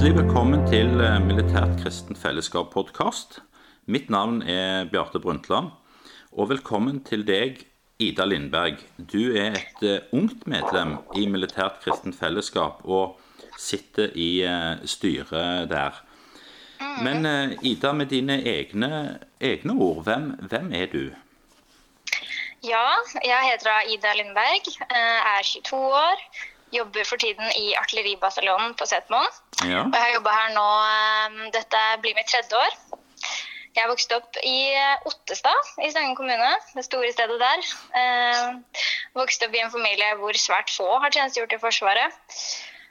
Hjertelig velkommen til eh, Militært kristent fellesskap-podkast. Mitt navn er Bjarte Brundtland, og velkommen til deg, Ida Lindberg. Du er et eh, ungt medlem i Militært kristent fellesskap og sitter i eh, styret der. Men Ida, med dine egne, egne ord, hvem, hvem er du? Ja, jeg heter Ida Lindberg, er 22 år, jobber for tiden i artilleribataljonen på Setermoen. Ja. Og jeg har jobba her nå, eh, dette blir mitt tredje år. Jeg vokste opp i eh, Ottestad i Stangen kommune, det store stedet der. Eh, vokste opp i en familie hvor svært få har tjenestegjort i Forsvaret.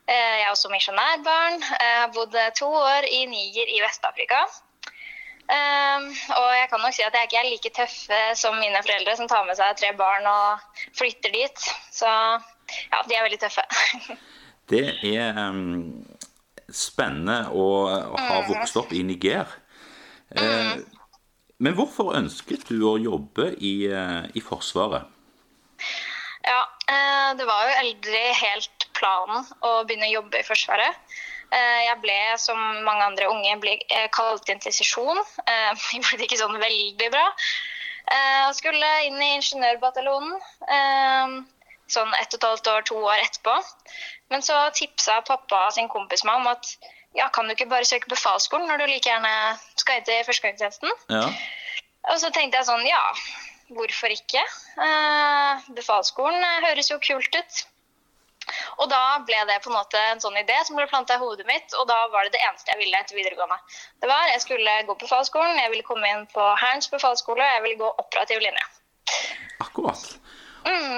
Eh, jeg er også misjonærbarn. Jeg har bodd to år i Niger i Vest-Afrika. Eh, og jeg kan nok si at jeg ikke er like tøff eh, som mine foreldre, som tar med seg tre barn og flytter dit. Så ja, de er veldig tøffe. Det er em, spennende å ha vokst opp i Niger. Eh, men hvorfor ønsket du å jobbe i, eh, i Forsvaret? ja, eh, det var jo aldri helt planen å begynne å jobbe i Forsvaret. Eh, jeg ble, som mange andre unge, ble kalt inn til sesjon. Eh, Jeg ble ikke sånn veldig bra. Eh, Og skulle inn i ingeniørbataljonen sånn ett og et halvt år, to år etterpå. Men så tipsa pappa sin kompis meg om at ja, kan du ikke bare søke befalsskolen når du like gjerne skal til førstegangstjenesten? Ja. Og så tenkte jeg sånn, ja, hvorfor ikke? Eh, befalsskolen eh, høres jo kult ut. Og da ble det på en måte en sånn idé som ble planta i hodet mitt, og da var det det eneste jeg ville etter videregående. Det var, Jeg skulle gå på befalsskolen, jeg ville komme inn på Hærens befalsskole, og jeg ville gå operativ linje. Akkurat.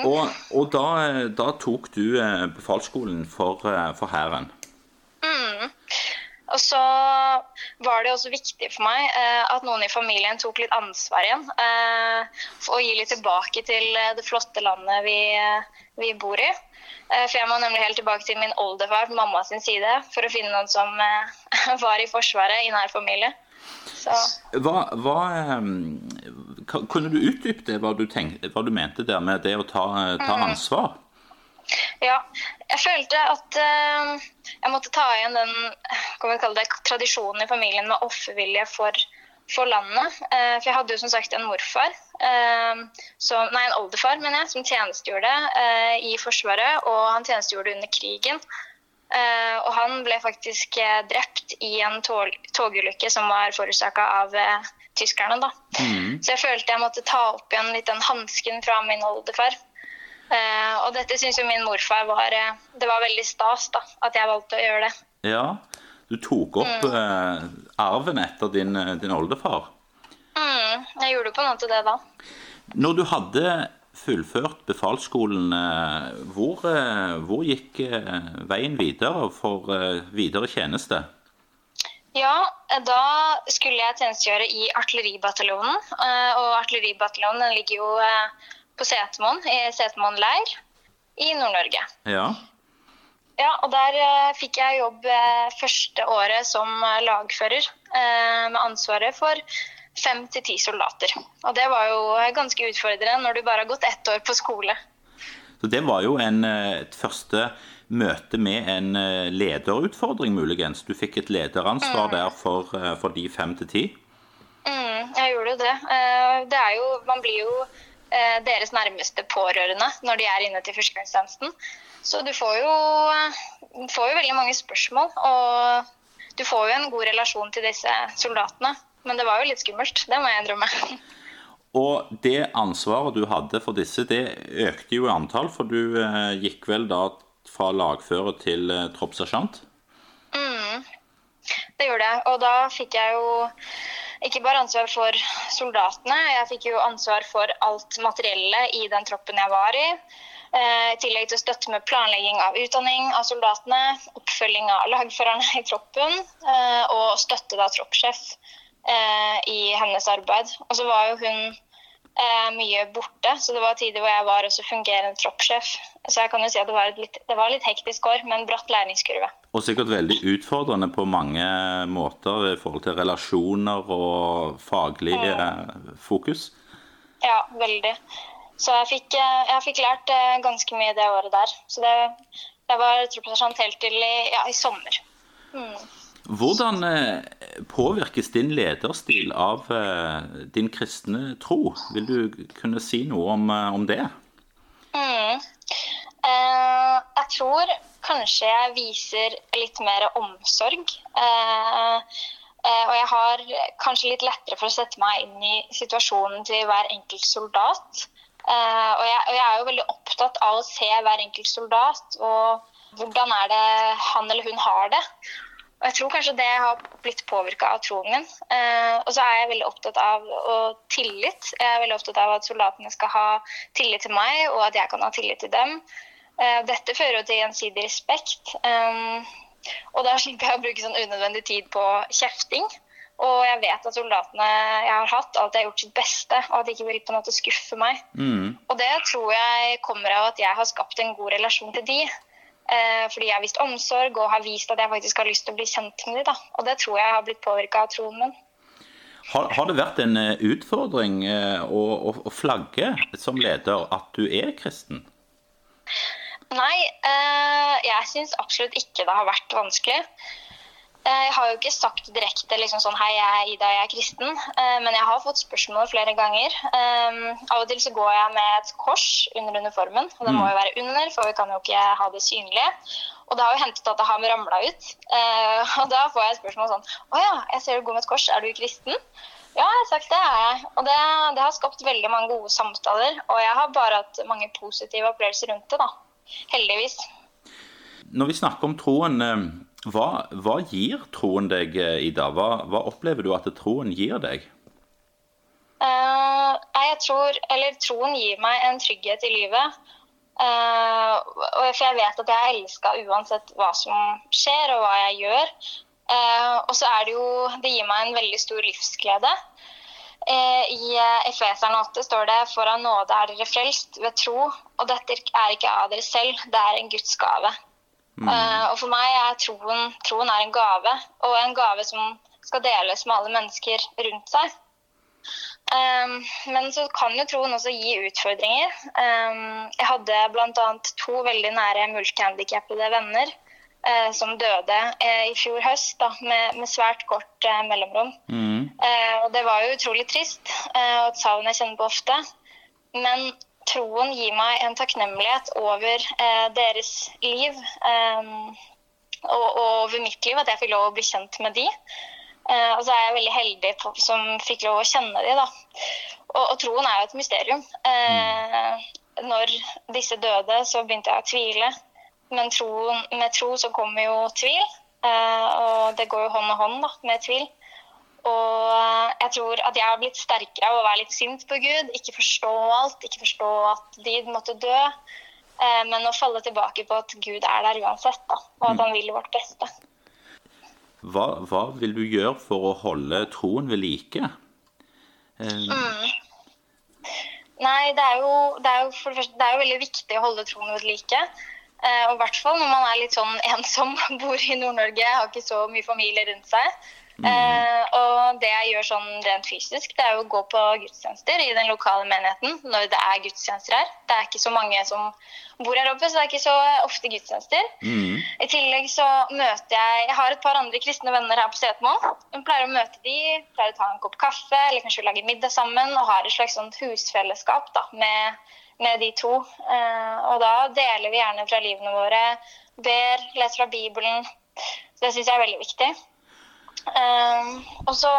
Og, og da, eh, da tok du eh, befalsskolen for, eh, for Hæren. Og så var det også viktig for meg eh, at noen i familien tok litt ansvar igjen. Eh, for å gi litt tilbake til det flotte landet vi, vi bor i. Eh, for jeg må nemlig helt tilbake til min oldefar på mamma sin side for å finne noen som var i Forsvaret i nær familie. Så Hva, hva Kunne du utdype det, hva du, tenkte, hva du mente der med det å ta, ta ansvar? ja, jeg følte at uh, jeg måtte ta igjen den det, tradisjonen i familien med offervilje for, for landet. Uh, for jeg hadde jo som sagt en morfar, uh, som, nei en oldefar mener jeg, som tjenestegjorde i Forsvaret, og han tjenestegjorde under krigen. Og han ble faktisk drept i en tog, togulykke som var forårsaka av tyskerne. da. Så jeg følte jeg måtte ta opp igjen litt den hansken fra min oldefar. Eh, og dette syns jo min morfar var eh, Det var veldig stas da, at jeg valgte å gjøre det. Ja, du tok opp eh, arven etter din, eh, din oldefar. Mm, jeg gjorde på en måte det da. Når du hadde fullført befalsskolen, eh, hvor, hvor gikk veien videre for videre tjeneste? Ja, da skulle jeg tjenestegjøre i artilleribataljonen. eh, Og artilleribataljonen ligger jo eh, på Setermoen, i Setermoen leir i Nord-Norge. Ja. Ja, og der eh, fikk jeg jobb første året som lagfører, med ansvaret for fem til ti soldater. Og det var jo ganske utfordrende når du bare har gått ett år på skole. Så det var jo en, et første møte med en eh, lederutfordring, muligens. Du fikk et lederansvar der for, eh, for de fem til ti. Mm, jeg gjorde jo det. Eh, det er jo, man blir jo deres nærmeste pårørende når de er inne til førstegangstjenesten. Så du får jo, får jo veldig mange spørsmål, og du får jo en god relasjon til disse soldatene. Men det var jo litt skummelt, det må jeg innrømme. Og det ansvaret du hadde for disse, det økte jo i antall, for du gikk vel da fra lagfører til eh, troppssersjant? Det gjorde jeg. Og da fikk jeg jo ikke bare ansvar for soldatene, jeg fikk jo ansvar for alt materiellet i den troppen jeg var i. Eh, I tillegg til støtte med planlegging av utdanning av soldatene, oppfølging av lagførerne i troppen, eh, og støtte da troppssjef eh, i hennes arbeid. Og så var jo hun eh, mye borte, så det var tider hvor jeg var også fungerende troppssjef. Så jeg kan jo si at det var litt, det var litt hektisk år, med en bratt læringskurve. Og sikkert veldig utfordrende på mange måter i forhold til relasjoner og faglig mm. fokus. Ja, veldig. Så jeg fikk, eh, jeg fikk lært ganske mye det året der. Så det, jeg var troppssersjant helt til i, ja, i sommer. Mm. Hvordan eh, påvirkes din lederstil av eh, din kristne tro? Vil du kunne si noe om, eh, om det? Mm. Eh, jeg tror kanskje jeg viser litt mer omsorg. Eh, eh, og jeg har kanskje litt lettere for å sette meg inn i situasjonen til hver enkelt soldat. og, jeg, og jeg er jo veldig opptatt av å se hver enkelt soldat og hvordan er det han eller hun har det. Og jeg tror kanskje det har blitt påvirka av troen min. Eh, og så er jeg veldig opptatt av og tillit. Jeg er veldig opptatt av at soldatene skal ha tillit til meg, og at jeg kan ha tillit til dem. Eh, dette fører jo til gjensidig respekt. Eh, og da slipper jeg å bruke sånn unødvendig tid på kjefting. Og jeg vet at soldatene jeg har hatt, alltid har gjort sitt beste, og at de ikke vil på en måte skuffe meg. Mm. Og det tror jeg kommer av at jeg har skapt en god relasjon til de. Eh, fordi jeg har vist omsorg og har vist at jeg faktisk har lyst til å bli kjent med dem. Og det tror jeg har blitt påvirka av troen min. Har, har, det vært en eh, utfordring eh, å, å, å, flagge som leder at du er kristen? Nei, jeg syns absolutt ikke det har vært vanskelig. Eh, jeg har jo ikke sagt direkte liksom sånn Hei, jeg er Ida, jeg er kristen. Eh, men jeg har fått spørsmål flere ganger. Eh, av og til så går jeg med et kors under uniformen. Og det må mm. jo være under, for vi kan jo ikke ha det synlige. Og det har jo hentet at det har ramla ut. Og da får jeg spørsmål sånn Å ja, jeg ser du går med et kors. Er du kristen? Ja, jeg har sagt det er jeg. Og det, det har skapt veldig mange gode samtaler. Og jeg har bare hatt mange positive opplevelser rundt det, da. Heldigvis. Når vi snakker om troen hva, hva, gir troen deg, Ida? Hva, hva, opplever du at troen gir deg? Uh, jeg tror, eller Troen gir meg en trygghet i livet. Uh, for jeg vet at jeg er elska uansett hva som skjer og hva jeg gjør. Uh, og så er det jo Det gir meg en veldig stor livsglede. I Efeseren 8 står det for av nåde er dere frelst ved tro, og dette er ikke av dere selv, det er en Guds gave. Mm. Uh, og for meg er troen, troen er en gave, og en gave som skal deles med alle mennesker rundt seg. Um, men så kan jo troen også gi utfordringer. Um, jeg hadde bl.a. to veldig nære multihandikappede venner uh, som døde uh, i fjor høst da, med, med svært kort mellomrom. Mm. og det var jo utrolig trist, og et savn jeg kjenner på ofte. Men troen gir meg en takknemlighet over eh, deres liv eh, og, over mitt liv, at jeg fikk lov å bli kjent med de. Eh, og så er jeg veldig heldig på, som fikk lov å kjenne de, da. Og, og troen er jo et mysterium. Når disse døde, så begynte jeg å tvile. Men troen, med tro så kommer jo tvil. Og det går jo hånd i hånd da, med tvil. Og jeg tror at jeg har blitt sterkere av å være litt sint på Gud. Ikke forstå alt, ikke forstå at de måtte dø. Eh, men å falle tilbake på at Gud er der uansett, da, og at han vil vårt beste. Hva, hva vil du gjøre for å holde troen ved like? Eh... Mm. Nei, det er, jo, det, er jo, for det, første, det er jo veldig viktig å holde troen ved like. Eh, og i hvert fall når man er litt sånn ensom, bor i Nord-Norge, har ikke så mye familie rundt seg. Mm. Eh, og det jeg gjør sånn rent fysisk, det er jo å gå på gudstjenester i den lokale menigheten når det er gudstjenester her. Det er ikke så mange som bor her oppe, så det er ikke så ofte gudstjenester. Mm. I tillegg så møter jeg Jeg har et par andre kristne venner her på Setermoen. Hun pleier å møte de, pleier å ta en kopp kaffe eller kanskje lage middag sammen og har et slags sånt husfellesskap da, med, med de to. Eh, og da deler vi gjerne fra livene våre, ber, leser fra Bibelen. Så det syns jeg er veldig viktig. Um, og så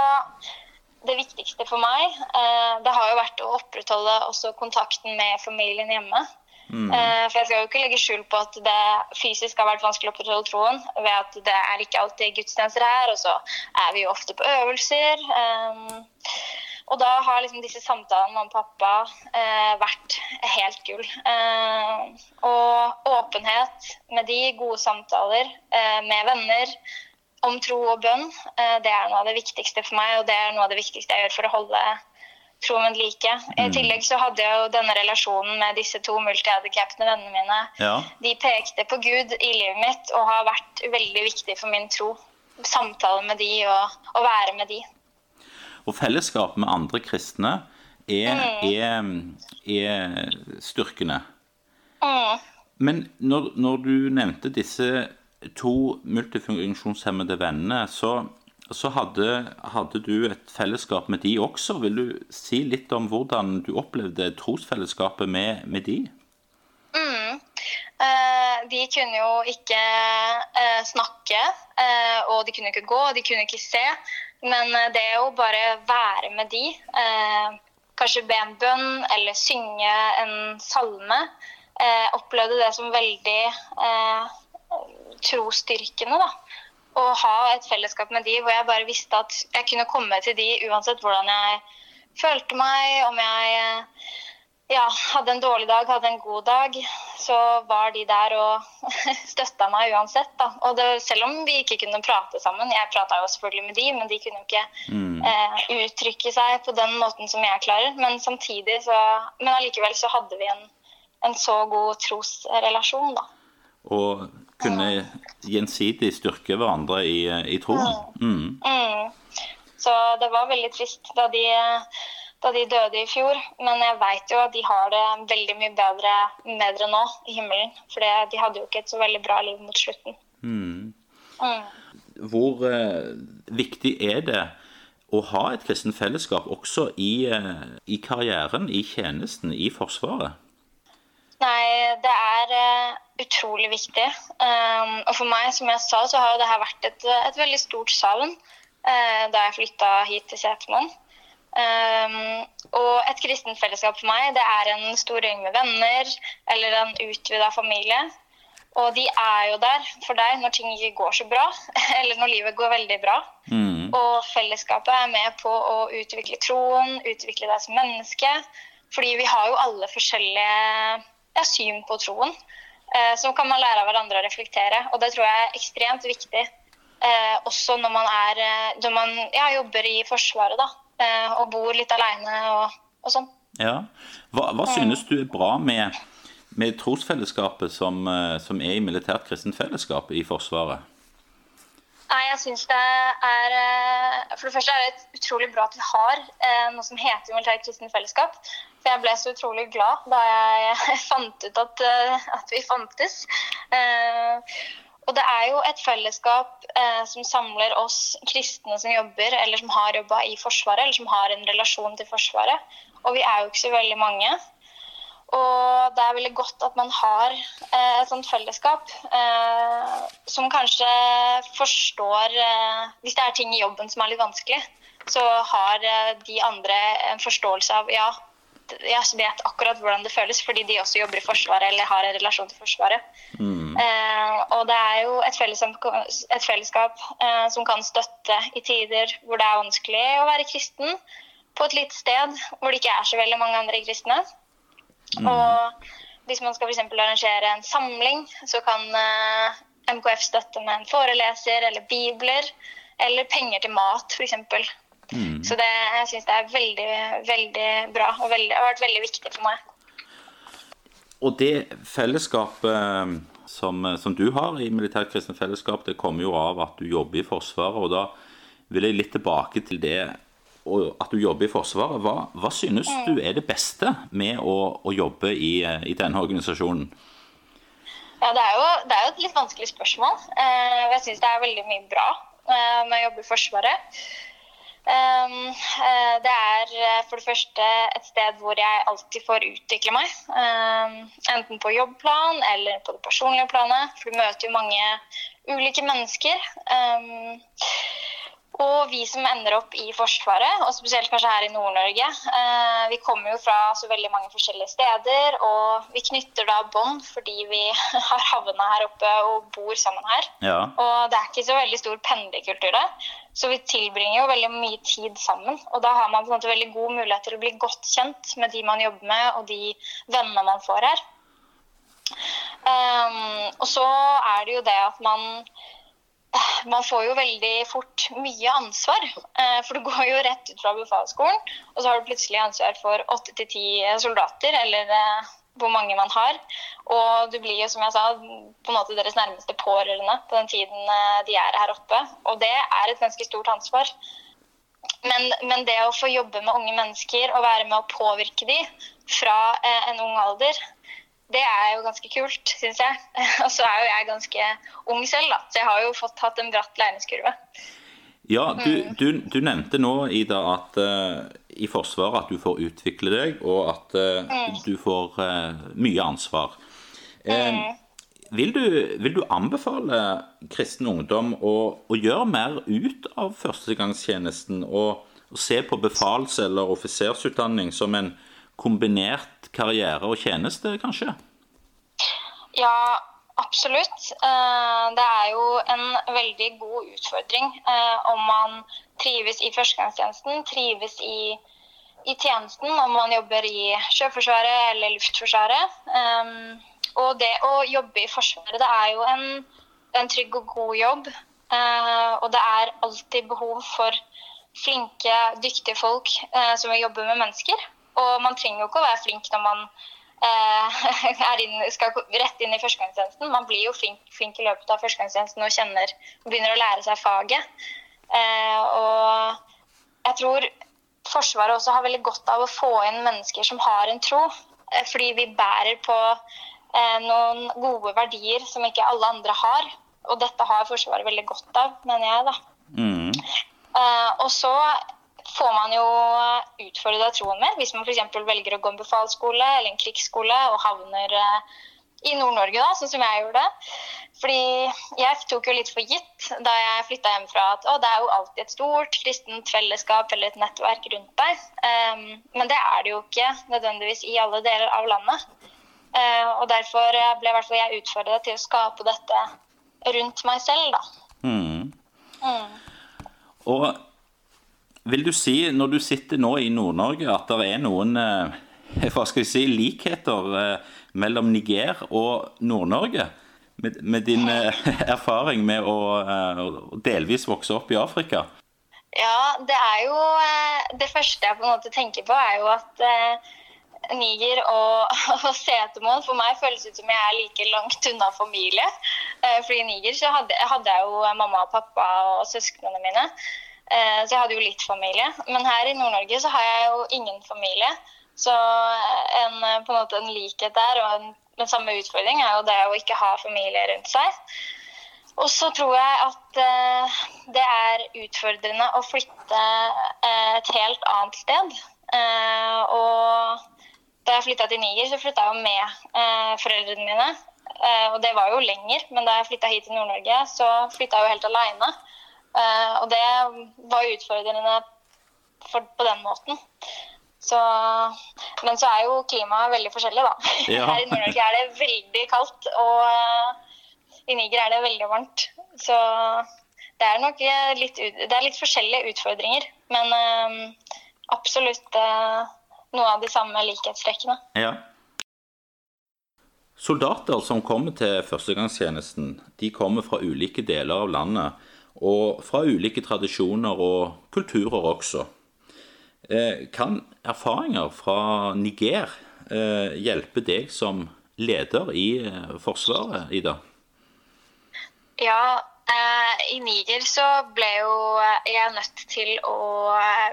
det viktigste for meg, uh, det har jo vært å opprettholde også kontakten med familien hjemme. Mm. Uh, for jeg skal jo ikke legge skjul på at det fysisk har vært vanskelig å opprettholde troen ved at det er ikke alltid gudstjenester her, og så er vi jo ofte på øvelser. Um, og da har liksom disse samtalene med pappa uh, vært helt gull. og åpenhet med de, gode samtaler med venner om tro og bønn. Eh, det er noe av det viktigste for meg, og det er noe av det viktigste jeg gjør for å holde troen like. I mm. tillegg så hadde jeg jo denne relasjonen med disse to multihandikappede vennene mine. Ja. De pekte på Gud i livet mitt og har vært veldig viktig for min tro. Samtale med de og, og være med de. Og fellesskap med andre kristne er, mm. er, er styrkende. Mm. Men når, når, du nevnte disse to multifunksjonshemmede venner, så, så hadde, hadde, du et fellesskap med de også. Vil du si litt om hvordan du opplevde trosfellesskapet med, med de? Mm. Eh, de kunne jo ikke eh, snakke, eh, og de kunne ikke gå, og de kunne ikke se. Men eh, det å bare være med de, eh, kanskje be en bønn eller synge en salme, eh, opplevde det som veldig trosstyrkende. da. Å ha et fellesskap med de hvor jeg bare visste at jeg kunne komme til de uansett hvordan jeg følte meg, om jeg ja, hadde en dårlig dag, hadde en god dag, så var de der og støtta meg uansett. Da. Og det, selv om vi ikke kunne prate sammen, jeg prata jo selvfølgelig med de, men de kunne jo ikke mm. eh, uttrykke seg på den måten som jeg klarer. Men samtidig så Men allikevel så hadde vi en, en så god trosrelasjon, da. Og kunne gjensidig styrke hverandre i, i troen. Mm. Mm. mm. Så det var veldig trist da de da de døde i fjor. Men jeg veit jo at de har det veldig mye bedre, bedre nå i himmelen. For de hadde jo ikke et så veldig bra liv mot slutten. Mm. Mm. Hvor eh, viktig er det å ha et kristent fellesskap også i, eh, i, karrieren, i tjenesten, i Forsvaret? Nei, det er uh, utrolig viktig. Um, og for meg, som jeg sa, så har jo det her vært et, et veldig stort savn uh, da jeg flytta hit til Setermoen. Um, og et kristent fellesskap for meg, det er en stor gjeng med venner eller en utvida familie. Og de er jo der for deg når ting ikke går så bra, eller når livet går veldig bra. Mm. Og fellesskapet er med på å utvikle troen, utvikle deg som menneske. Fordi vi har jo alle forskjellige ja, syn på troen. Eh, så kan man lære av hverandre å reflektere. Og det tror jeg er ekstremt viktig. Eh, også når man, er, eh, når man ja, jobber i Forsvaret. da Eh, og bor litt aleine og, og, sånn. Ja. Hva, hva, synes du er bra med, med trosfellesskapet som, eh, som, er i militært kristent fellesskap i Forsvaret? Nei, jeg synes det er eh, For det første er det utrolig bra at vi har noe som heter militært kristent fellesskap. For jeg ble så utrolig glad da jeg fant ut at, at vi fantes. Og det er jo et fellesskap eh, som samler oss kristne som jobber, eller som har jobba i Forsvaret, eller som har en relasjon til Forsvaret. Og vi er jo ikke så veldig mange. Og det er veldig godt at man har eh, et sånt fellesskap eh, som kanskje forstår eh, Hvis det er ting i jobben som er litt vanskelig, så har eh, de andre en forståelse av ja, jeg vet akkurat hvordan det føles, fordi de også jobber i Forsvaret eller har en relasjon til Forsvaret. Mm. Eh, og det er jo et et fellesskap eh, som kan støtte i tider hvor det er vanskelig å være kristen, på et lite sted hvor det ikke er så veldig mange andre kristne. Mm. Og hvis man skal f.eks. arrangere en samling, så kan eh, MKF støtte med en foreleser eller bibler, eller penger til mat, f.eks. Mm. Så det, jeg syns det er veldig, veldig bra og veldig, har vært veldig viktig for meg. Og det fellesskapet som, som du har i Militært kristent fellesskap, det kommer jo av at du jobber i Forsvaret. og da vil jeg litt tilbake til det at du jobber i Forsvaret. Hva, hva synes mm. du er det beste med å, å jobbe i, i, denne organisasjonen? Ja, Det er jo, det er jo et litt vanskelig spørsmål. Eh, jeg syns det er veldig mye bra eh, med å jobbe i Forsvaret. Um, uh, det er uh, for det første et sted hvor jeg alltid får utvikle meg. Um, enten på jobbplan eller på det personlige planet. For du møter jo mange ulike mennesker. Og vi som ender opp i Forsvaret, og spesielt kanskje her i Nord-Norge, eh, vi kommer jo fra så veldig mange forskjellige steder, og vi knytter da bånd fordi vi har havna her oppe og bor sammen her. Ja. Og det er ikke så veldig stor pendlerkultur der, så vi tilbringer jo veldig mye tid sammen. Og da har man på en måte veldig god mulighet til å bli godt kjent med de man jobber med, og de vennene man får her. Um, og så er det jo det at man man får jo veldig fort mye ansvar. Eh, for du går jo rett ut fra befalsskolen, og så har du plutselig ansvar for åtte til ti soldater, eller eh, hvor mange man har. Og du blir jo, som jeg sa, på en måte deres nærmeste pårørende på den tiden eh, de er her oppe. Og det er et ganske stort ansvar. Men, men det å få jobbe med unge mennesker og være med å påvirke dem fra en ung alder, det er jo ganske kult, syns jeg. Og så er jo jeg ganske ung selv, da. Så jeg har jo fått hatt en bratt læringskurve. Ja, du, du, du nevnte nå, Ida, at uh, i Forsvaret at du får utvikle deg, og at uh, mm. du får uh, mye ansvar. Mm. Vil, du, vil, du, anbefale kristen ungdom å, å gjøre mer ut av førstegangstjenesten? Og, og se på befals- eller offisersutdanning som en kombinert karriere og tjeneste, kanskje? Ja, absolutt. Eh, det er jo en veldig god utfordring eh, om man trives i førstegangstjenesten, trives i, i, tjenesten, om man jobber i Sjøforsvaret eller Luftforsvaret. Eh, og det å jobbe i Forsvaret, det er jo en, en trygg og god jobb. Og det er alltid behov for flinke, dyktige folk som vil jobbe med mennesker. Og man trenger jo ikke å være flink når man eh, inn, skal rett inn i førstegangstjenesten. Man blir jo flink, flink i løpet av førstegangstjenesten og kjenner, begynner å lære seg faget. Eh, og jeg tror Forsvaret også har veldig godt av å få inn mennesker som har en tro. Eh, fordi vi bærer på eh, noen gode verdier som ikke alle andre har. Og dette har Forsvaret veldig godt av, mener jeg. da. Mm. Og så får man jo utfordra troen mer. hvis man f.eks. velger å gå en befalsskole eller en krigsskole og havner eh, i Nord-Norge, da, sånn som jeg gjorde. Fordi jeg tok jo litt for gitt da jeg flytta hjemmefra at å, det er jo alltid et stort kristent fellesskap eller et nettverk rundt deg. Um, men det er det jo ikke nødvendigvis i alle deler av landet. Uh, og derfor ble i hvert fall jeg utfordra til å skape dette rundt meg selv, da. Mm. Mm. Og vil du si, når du sitter nå i Nord-Norge, at det er noen eh, hva skal jeg si, likheter eh, mellom Niger og Nord-Norge? Med, med, din eh, erfaring med å, delvis vokse opp i Afrika? Ja, det er jo Det første jeg på en måte tenker på, er jo at Niger og, og Setermoen for meg føles ut som jeg er like langt unna familie. Fordi i Niger så hadde, hadde jeg jo mamma og pappa og søsknene mine. Eh, så jeg hadde jo litt familie. Men her i Nord-Norge så har jeg jo ingen familie. Så en, på en måte en likhet der og en, den samme utfordring er jo det å ikke ha familie rundt seg. Og så tror jeg at eh, det er utfordrende å flytte eh, et helt annet sted. Eh, og da jeg flytta til Niger, så flytta jeg jo med eh, foreldrene mine. Eh, og det var jo lenger, men da jeg flytta hit til Nord-Norge, så flytta jeg jo helt aleine. Uh, og det var utfordrende for, på den måten. Så, men så er jo klimaet veldig forskjellig, da. Ja. Her i Nord-Norge er det veldig kaldt, og uh, i Niger er det veldig varmt. Så det er nok litt, det er litt forskjellige utfordringer. Men absolutt noe av de samme likhetstrekkene. Ja. Soldater som kommer til førstegangstjenesten, de kommer fra ulike deler av landet og fra ulike tradisjoner og kulturer også. Eh, kan erfaringer fra Niger eh, hjelpe deg som leder i eh, Forsvaret, Ida? Ja, i Niger så ble jo jeg nødt til å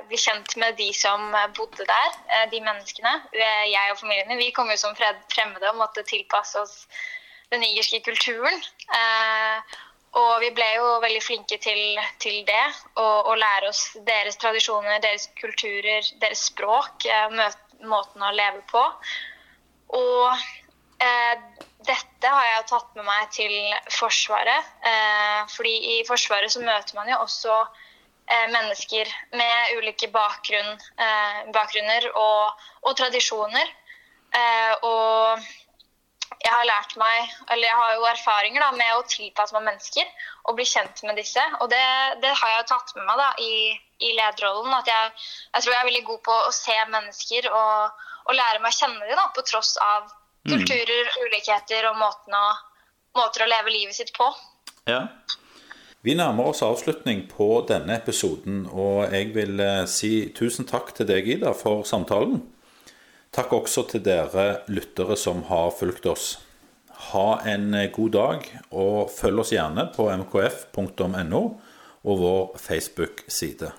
bli kjent med de som bodde der, de menneskene. Jeg og familien vi kom jo som fremmede og måtte tilpasse oss den nigerske kulturen. Og vi ble jo veldig flinke til, til det. Å lære oss deres tradisjoner, deres kulturer, deres språk. Møt, måten å leve på. Og eh, dette har jeg jo tatt med meg til Forsvaret. Eh, fordi i Forsvaret så møter man jo også eh, mennesker med ulike bakgrunn, eh, bakgrunner og, og tradisjoner. Eh, og jeg har lært meg, eller jeg har jo erfaringer da, med å tilpasse meg mennesker og bli kjent med disse. Og det, det har jeg jo tatt med meg da, i, i lederrollen. At jeg, jeg, tror jeg er veldig god på å se mennesker og, og lære meg å kjenne dem da, på tross av mm. kulturer, ulikheter og å, måter å leve livet sitt på. Ja. Vi nærmer oss avslutning på denne episoden, og jeg vil eh, si tusen takk til deg, Ida, for samtalen. Takk også til dere lyttere som har fulgt oss. Ha en god dag, og følg oss gjerne på mkf.no og vår Facebook-side.